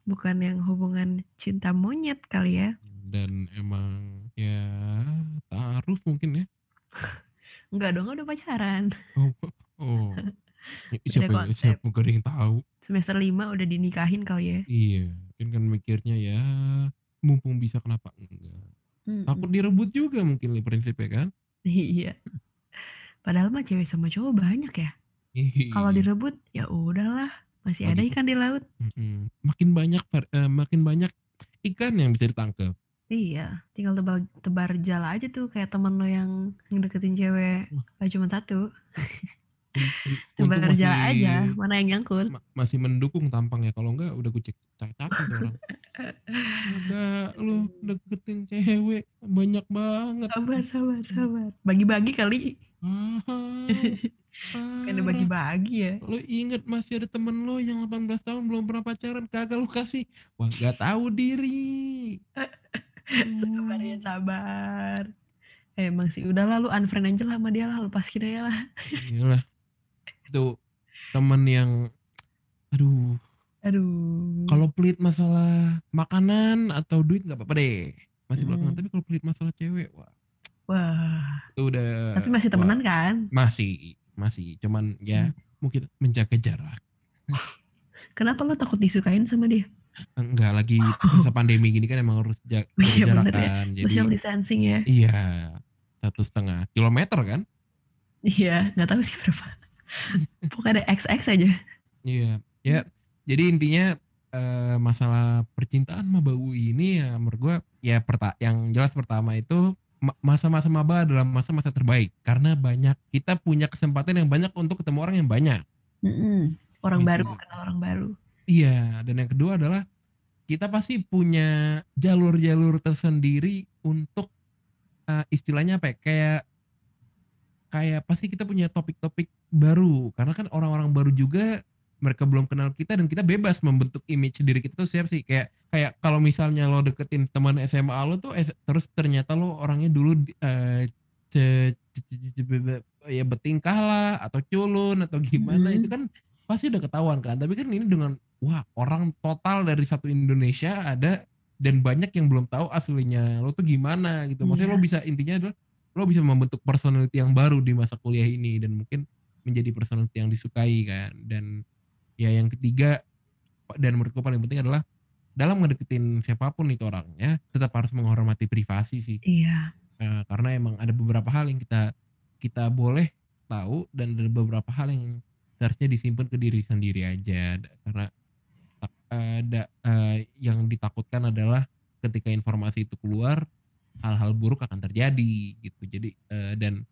Speaker 2: Bukan yang hubungan cinta monyet kali ya.
Speaker 1: Dan emang ya taruh mungkin ya.
Speaker 2: Enggak dong, udah pacaran.
Speaker 1: Oh, oh. siapa siapa gak ada yang tahu.
Speaker 2: Semester lima udah dinikahin kali ya.
Speaker 1: Iya, mungkin kan mikirnya ya mumpung bisa kenapa enggak. Mm Takut direbut juga mungkin prinsipnya kan.
Speaker 2: Iya. Padahal mah cewek sama cowok banyak ya. Kalau iya. direbut ya udahlah, masih ada ikan di laut.
Speaker 1: Makin banyak uh, makin banyak ikan yang bisa ditangkap.
Speaker 2: Iya, tinggal tebal tebar jala aja tuh kayak temen lo yang deketin cewek gak cuma satu. tebar jala aja, mana yang nyangkut.
Speaker 1: Ma masih mendukung tampangnya, kalau enggak udah gue cek cak orang. Udah lu deketin cewek banyak banget.
Speaker 2: Sabar, sabar, sabar. Bagi-bagi kali. Kan bagi-bagi ya.
Speaker 1: Lo inget masih ada temen lo yang 18 tahun belum pernah pacaran, kagak lo kasih. Wah gak tahu diri.
Speaker 2: sabar ya sabar. Emang sih udah lalu unfriend aja lah sama dia lah, lepaskin aja lah.
Speaker 1: Iyalah. Itu temen yang aduh.
Speaker 2: Aduh.
Speaker 1: Kalau pelit masalah makanan atau duit nggak apa-apa deh. Masih belakangan, hmm. tapi kalau pelit masalah cewek, wah.
Speaker 2: Wah.
Speaker 1: Itu udah.
Speaker 2: Tapi masih temenan wah, kan?
Speaker 1: Masih masih cuman ya hmm. mungkin menjaga jarak
Speaker 2: kenapa lo takut disukain sama dia
Speaker 1: enggak lagi masa pandemi gini kan emang harus jaga iya, jarak ya. kan
Speaker 2: jadi social distancing ya
Speaker 1: iya satu setengah kilometer kan
Speaker 2: iya nggak tahu sih berapa pokoknya ada XX aja
Speaker 1: iya ya jadi intinya uh, masalah percintaan mah bau ini ya menurut gue ya perta yang jelas pertama itu masa-masa maba adalah masa-masa terbaik karena banyak kita punya kesempatan yang banyak untuk ketemu orang yang banyak.
Speaker 2: Mm-hmm. Orang gitu. baru kenal orang baru.
Speaker 1: Iya, dan yang kedua adalah kita pasti punya jalur-jalur tersendiri untuk uh, istilahnya apa ya, kayak kayak pasti kita punya topik-topik baru. Karena kan orang-orang baru juga mereka belum kenal kita dan kita bebas membentuk image diri kita tuh siapa sih. Kayak kayak kalau misalnya lo deketin teman SMA lo tuh terus ternyata lo orangnya dulu uh, ya bertingkah lah atau culun atau gimana hmm. itu kan pasti udah ketahuan kan. Tapi kan ini dengan wah orang total dari satu Indonesia ada dan banyak yang belum tahu aslinya lo tuh gimana gitu maksudnya yeah. lo bisa intinya adalah lo bisa membentuk personality yang baru di masa kuliah ini dan mungkin menjadi personality yang disukai kan dan ya yang ketiga dan menurutku paling penting adalah dalam ngedeketin siapa pun itu orangnya tetap harus menghormati privasi sih.
Speaker 2: Iya.
Speaker 1: Nah, karena emang ada beberapa hal yang kita kita boleh tahu dan ada beberapa hal yang seharusnya disimpan ke diri sendiri aja karena ada uh, yang ditakutkan adalah ketika informasi itu keluar hal-hal buruk akan terjadi gitu. Jadi uh, dan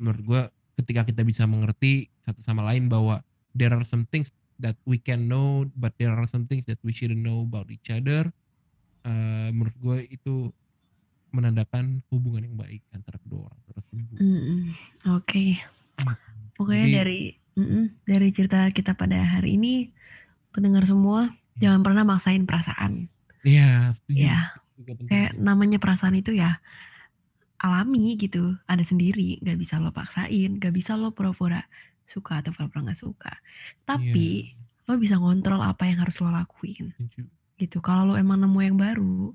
Speaker 1: menurut gue ketika kita bisa mengerti satu sama lain bahwa there are some things that we can know but there are some things that we shouldn't know about each other uh, menurut gue itu menandakan hubungan yang baik antara kedua orang tersebut.
Speaker 2: Mm. Oke, okay. mm. pokoknya Jadi, dari mm -mm, dari cerita kita pada hari ini, pendengar semua. Jangan pernah maksain perasaan.
Speaker 1: Iya, setuju.
Speaker 2: Ya, kayak namanya perasaan itu ya alami gitu, ada sendiri, nggak bisa lo paksain, nggak bisa lo pura-pura suka atau pura-pura nggak suka. Tapi yeah. lo bisa ngontrol apa yang harus lo lakuin. Gitu. Kalau lo emang nemu yang baru,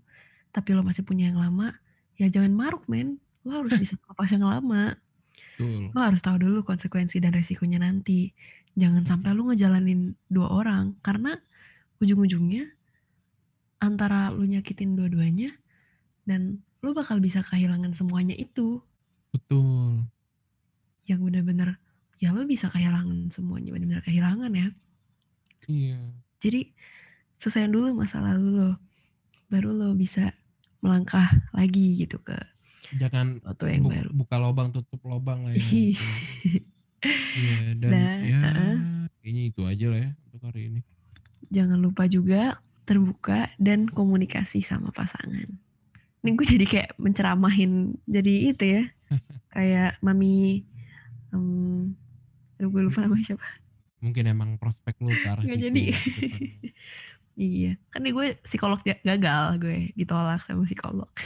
Speaker 2: tapi lo masih punya yang lama, ya jangan maruk men. Lo harus bisa lepas yang lama. Betul. Lo harus tahu dulu konsekuensi dan resikonya nanti. Jangan sampai lo ngejalanin dua orang karena ujung-ujungnya antara lo nyakitin dua-duanya dan lo bakal bisa kehilangan semuanya itu.
Speaker 1: Betul.
Speaker 2: Yang benar-benar ya lo bisa kehilangan semuanya benar-benar kehilangan ya
Speaker 1: iya
Speaker 2: jadi selesaiin dulu masa lalu lo baru lo bisa melangkah lagi gitu ke
Speaker 1: jangan
Speaker 2: foto yang bu baru
Speaker 1: buka lubang tutup lubang lah ya iya dan nah, ya uh -uh. kayaknya itu aja lah ya untuk hari ini.
Speaker 2: Jangan lupa juga terbuka dan komunikasi sama pasangan. Ini gue jadi kayak menceramahin jadi itu ya. kayak mami um, aduh gue lupa namanya siapa.
Speaker 1: Mungkin emang prospek lu ke arah situ
Speaker 2: jadi.
Speaker 1: ke depannya.
Speaker 2: Iya, kan nih gue psikolog ga- gagal gue ditolak sama psikolog.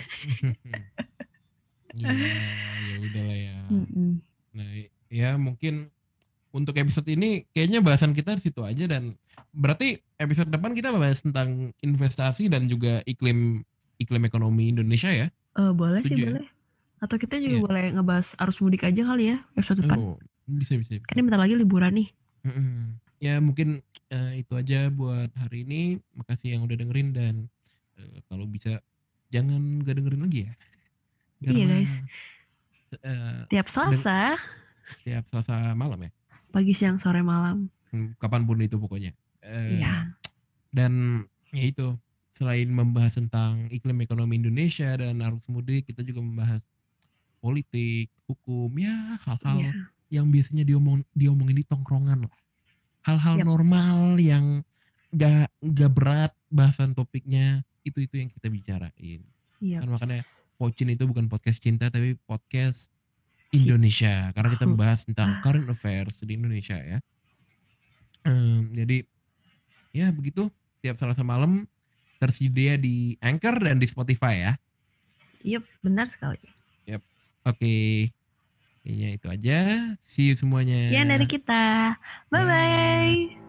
Speaker 1: Iya, ya udah lah ya.
Speaker 2: Mm-mm.
Speaker 1: Nah, ya mungkin untuk episode ini kayaknya bahasan kita di situ aja dan berarti episode depan kita bahas tentang investasi dan juga iklim iklim ekonomi Indonesia ya.
Speaker 2: Eh, boleh sih
Speaker 1: Setuju ya?
Speaker 2: boleh. Atau kita juga
Speaker 1: Iya.
Speaker 2: boleh ngebahas arus mudik aja kali ya episode depan.
Speaker 1: Oh, bisa bisa. bisa.
Speaker 2: Kan ini bentar lagi liburan nih.
Speaker 1: Mm-mm. Ya mungkin eh, itu aja buat hari ini. Makasih yang udah dengerin dan eh, kalau bisa jangan gak dengerin lagi ya.
Speaker 2: Iya, guys.
Speaker 1: eh,
Speaker 2: Tiap Selasa,
Speaker 1: setiap Selasa malam ya.
Speaker 2: Pagi siang sore malam.
Speaker 1: Hmm, Kapan pun itu pokoknya. Eh,
Speaker 2: Iya.
Speaker 1: Dan ya itu selain membahas tentang iklim ekonomi Indonesia dan arus mudik, kita juga membahas politik, hukum, ya hal-hal
Speaker 2: Iya.
Speaker 1: yang biasanya diomong diomongin di tongkrongan lah. Hal-hal
Speaker 2: Yap.
Speaker 1: normal yang gak gak berat bahasan topiknya itu itu yang kita bicarain.
Speaker 2: Iya.
Speaker 1: Kan makanya Pocin itu bukan podcast cinta tapi podcast Indonesia karena kita membahas tentang current affairs di Indonesia ya. Em, jadi ya begitu tiap Selasa malam tersedia di Anchor dan di Spotify ya.
Speaker 2: Yep, benar sekali.
Speaker 1: Oke. Kayaknya itu aja. See you semuanya.
Speaker 2: Sekian dari kita. Bye
Speaker 1: Bye.
Speaker 2: bye.